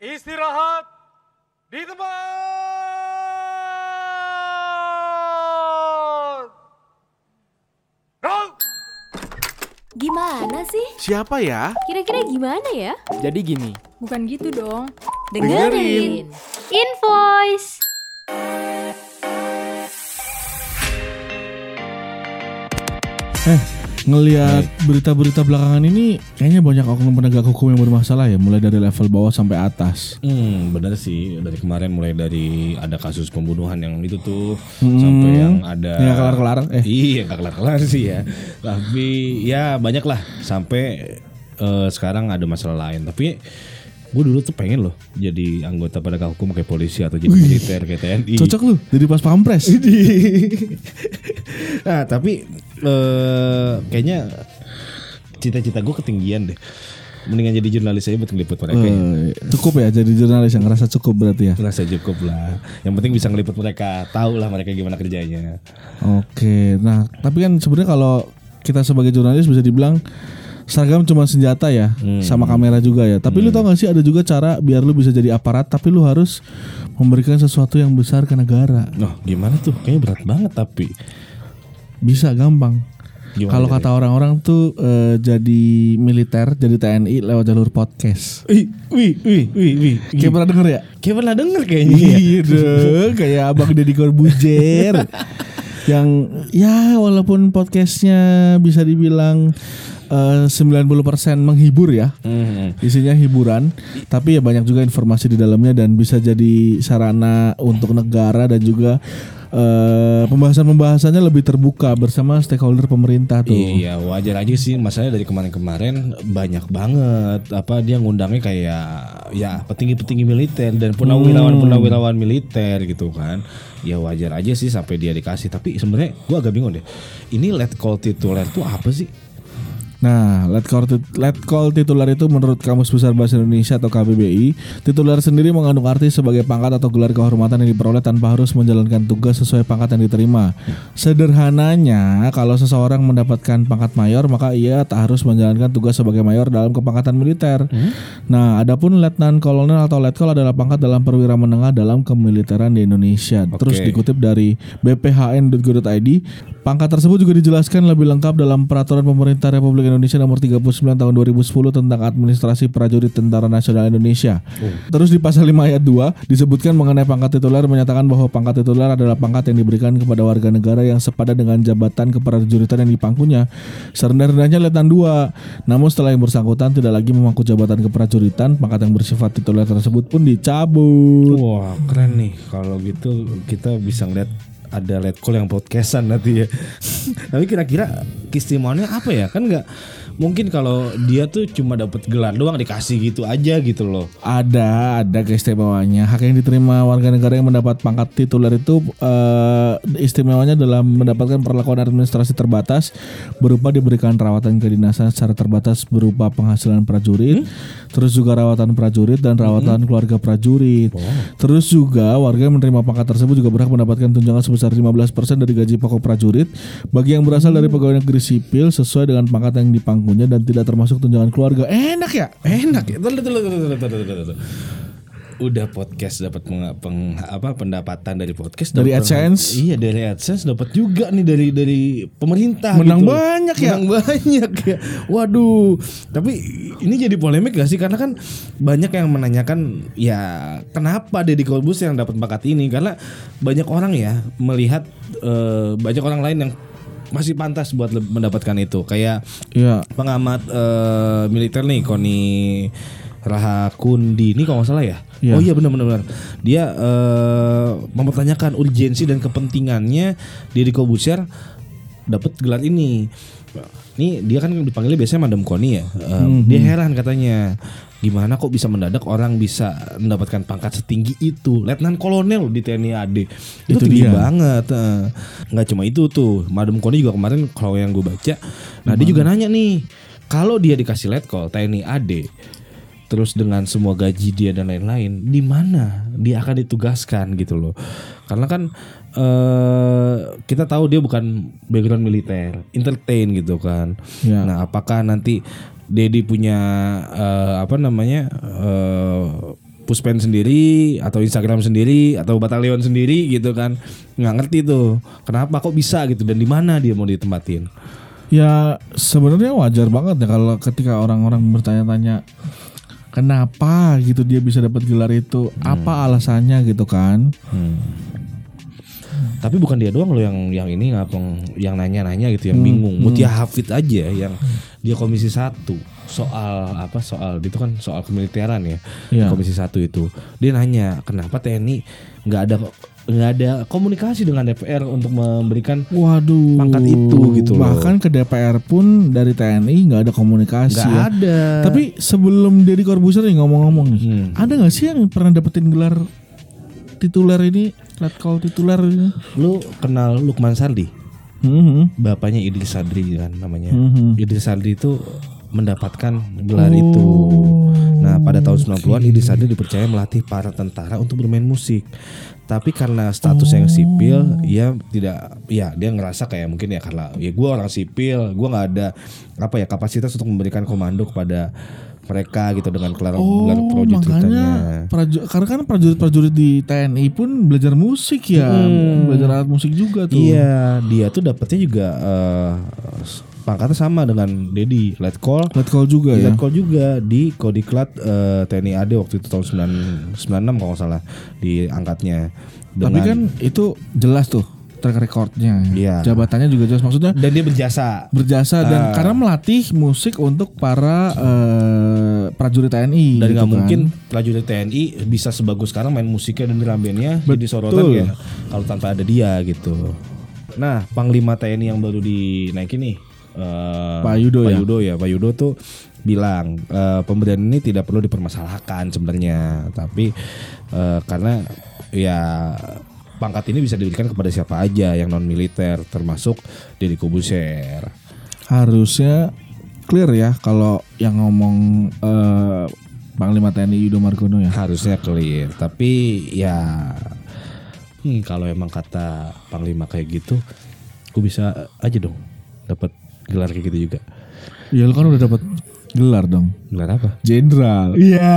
Istirahat di tempat. Roll. Gimana sih? Siapa ya? Kira-kira gimana ya? Jadi gini, Bukan gitu dong. Dengerin. Invoice. Eh, ngelihat berita-berita belakangan ini kayaknya banyak oknum penegak hukum yang bermasalah ya, mulai dari level bawah sampai atas. Hmm, benar sih. Dari kemarin mulai dari ada kasus pembunuhan yang itu tuh Hmm. sampai yang ada Nggak kelar-kelar, eh. Iya, nggak kelar-kelar sih ya. Tapi ya banyak lah sampai eh, sekarang ada masalah lain. Tapi gue dulu tuh pengen loh jadi anggota penegak hukum kayak polisi atau jadi militer kayak TNI. Cocok lu jadi pas pampres. nah, tapi eh, kayaknya cita-cita gue ketinggian deh. Mendingan jadi jurnalis aja buat ngeliput mereka ya. Eh, cukup ya jadi jurnalis yang ngerasa cukup berarti ya. Rasa cukup lah. Yang penting bisa ngeliput mereka, tahu lah mereka gimana kerjanya. Oke, nah tapi kan sebenarnya kalau kita sebagai jurnalis bisa dibilang seragam cuma senjata ya, sama kamera juga ya. Tapi lu tau gak sih ada juga cara biar lu bisa jadi aparat, tapi lu harus memberikan sesuatu yang besar ke negara. Noh, gimana tuh? Kayaknya berat banget tapi. Bisa gampang. Kalau kata orang-orang tuh eh, jadi militer, jadi TNI lewat jalur podcast. Wih, wih, wih, wih, wih. Kayak pernah denger ya? Kayak pernah denger kayaknya. ya. Iya dong, kayak Abang Deddy Corbuzier yang ya walaupun podcastnya bisa dibilang eh, 90% menghibur ya. Hmm. Isinya hiburan, tapi ya banyak juga informasi di dalamnya dan bisa jadi sarana untuk negara dan juga eh, pembahasan-pembahasannya lebih terbuka bersama stakeholder pemerintah tuh. Iya, wajar aja sih. Masalahnya dari kemarin-kemarin banyak banget apa dia ngundangnya kayak ya petinggi-petinggi militer dan purnawirawan-purnawirawan militer gitu kan. Ya wajar aja sih sampai dia dikasih. Tapi sebenarnya gua agak bingung deh. Ini let call tituler tuh apa sih? Nah, let call, let call titular itu menurut Kamus Besar Bahasa Indonesia atau KBBI, titular sendiri mengandung arti sebagai pangkat atau gelar kehormatan yang diperoleh tanpa harus menjalankan tugas sesuai pangkat yang diterima. Sederhananya, kalau seseorang mendapatkan pangkat mayor, maka ia tak harus menjalankan tugas sebagai mayor dalam kepangkatan militer. Nah, adapun letnan kolonel atau letkol adalah pangkat dalam perwira menengah dalam kemiliteran di Indonesia. Terus Oke. dikutip dari bphn.go.id, pangkat tersebut juga dijelaskan lebih lengkap dalam Peraturan Pemerintah Republik Indonesia Nomor 39 Tahun 2010 tentang Administrasi Prajurit Tentara Nasional Indonesia. Terus di pasal 5 ayat 2 disebutkan mengenai pangkat tituler menyatakan bahwa pangkat tituler adalah pangkat yang diberikan kepada warga negara yang sepadan dengan jabatan keprajuritan yang dipangkunya. Serendah-rendahnya letnan 2. Namun setelah yang bersangkutan tidak lagi memangku jabatan keprajuritan, pangkat yang bersifat tituler tersebut pun dicabut. Wah, keren nih. Kalau gitu kita bisa ngeliat ada let call yang podcastan nanti ya. Tapi kira-kira keistimewanya apa ya? Kan nggak mungkin kalau dia tuh cuma dapat gelar doang dikasih gitu aja gitu loh. Ada, ada keistimewaannya. Hak yang diterima warga negara yang mendapat pangkat tituler itu eh, istimewanya dalam mendapatkan perlakuan administrasi terbatas berupa diberikan rawatan kedinasan secara terbatas berupa penghasilan prajurit, terus juga rawatan prajurit dan rawatan keluarga prajurit. Terus juga warga yang menerima pangkat tersebut juga berhak mendapatkan tunjangan sebesar 15% dari gaji pokok prajurit bagi yang berasal dari pegawai negeri sipil sesuai dengan pangkat yang punya dan tidak termasuk tunjangan keluarga. Enak ya? Enak ya. Udah podcast dapat peng, apa pendapatan dari podcast dari dapet, AdSense. Iya, dari AdSense dapat juga nih dari dari pemerintah Menang gitu. banyak ya. Menang banyak ya. Waduh. Tapi ini jadi polemik gak sih karena kan banyak yang menanyakan ya kenapa Deddy Kolbus yang dapat bakat ini karena banyak orang ya melihat uh, banyak orang lain yang masih pantas buat mendapatkan itu kayak Iya. pengamat eh, militer nih Koni Rahakundi ini kalau nggak salah ya. Iya. Oh iya benar benar benar. Dia eh, mempertanyakan urgensi dan kepentingannya Deddy Corbuzier dapat gelar ini. Ini dia kan dipanggilnya biasanya Madam Koni ya. Eh, Dia heran katanya gimana kok bisa mendadak orang bisa mendapatkan pangkat setinggi itu letnan kolonel di TNI AD itu, Itu tinggi dia. banget eh. nggak cuma itu tuh Madam Koni juga kemarin kalau yang gue baca nah dia juga nanya nih kalau dia dikasih letkol TNI AD terus dengan semua gaji dia dan lain-lain di mana dia akan ditugaskan gitu loh. Karena kan eh kita tahu dia bukan background militer entertain gitu kan. Ya. nah apakah nanti Dedi punya eh, apa namanya eh, puspen sendiri atau Instagram sendiri atau batalion sendiri gitu kan? Nggak ngerti tuh kenapa kok bisa gitu dan di mana dia mau ditempatin? Ya sebenarnya wajar banget ya kalau ketika orang-orang bertanya-tanya kenapa gitu dia bisa dapat gelar itu, apa alasannya gitu kan? tapi bukan dia doang loh yang yang ini ngapeng yang nanya-nanya gitu yang bingung. Mutia Hafid aja yang dia komisi satu soal apa soal itu kan soal kemiliteran ya Iya. komisi satu itu dia nanya kenapa TNI nggak ada nggak ada komunikasi dengan DPR untuk memberikan Waduh. Pangkat itu gitu loh. Bahkan ke DPR pun dari TNI nggak ada komunikasi. nggak ya. ada Tapi sebelum Deddy Corbuzier nih ngomong-ngomong nih, Hmm. ada nggak sih yang pernah dapetin gelar tituler ini, letkol tituler ini? lu kenal Lukman Sardi Mhm. bapaknya Idris Sadri kan namanya Mhm. Idris Sadri itu mendapatkan gelar itu. Nah, pada tahun 90-an Idris Sadri dipercaya melatih para tentara untuk bermain musik. Tapi karena status yang sipil, ia tidak ya dia ngerasa kayak mungkin ya karena ya gua orang sipil, gua nggak ada apa ya kapasitas untuk memberikan komando kepada mereka gitu dengan gelar gelar Oh, prajurit makanya praju- karena kan prajurit-prajurit di TNI pun belajar musik ya, belajar alat musik juga tuh. Iya, dia tuh dapetnya juga eh, pangkatnya sama dengan Dedi Letkol. Letkol juga ya. Letkol juga di Kodiklat eh, TNI AD waktu itu tahun 9, 96 kalau nggak salah diangkatnya. Tapi Dengan- kan itu jelas tuh track recordnya. Iya. Jabatannya juga jelas maksudnya dan dia berjasa. berjasa dan Ah. karena melatih musik untuk para eh, prajurit TNI. Dan gitu nggak kan. mungkin prajurit TNI bisa sebagus sekarang main musiknya dan rambennya jadi sorotan ya kalau tanpa ada dia gitu. Nah, Panglima TNI yang baru dinaikin nih eh, Pak Yudo Pak ya? Yudo ya, Pak Yudo tuh bilang eh, pemberian ini tidak perlu dipermasalahkan sebenarnya, tapi eh, karena ya pangkat ini bisa diberikan kepada siapa aja yang non militer termasuk Deddy Kobuser. harusnya clear ya kalau yang ngomong eh, Panglima TNI Yudo Margono ya. harusnya clear tapi ya hmm, kalau emang kata panglima kayak gitu gue bisa aja dong dapat gelar kayak gitu juga Ya lu kan udah dapat gelar dong. gelar apa Jenderal. iya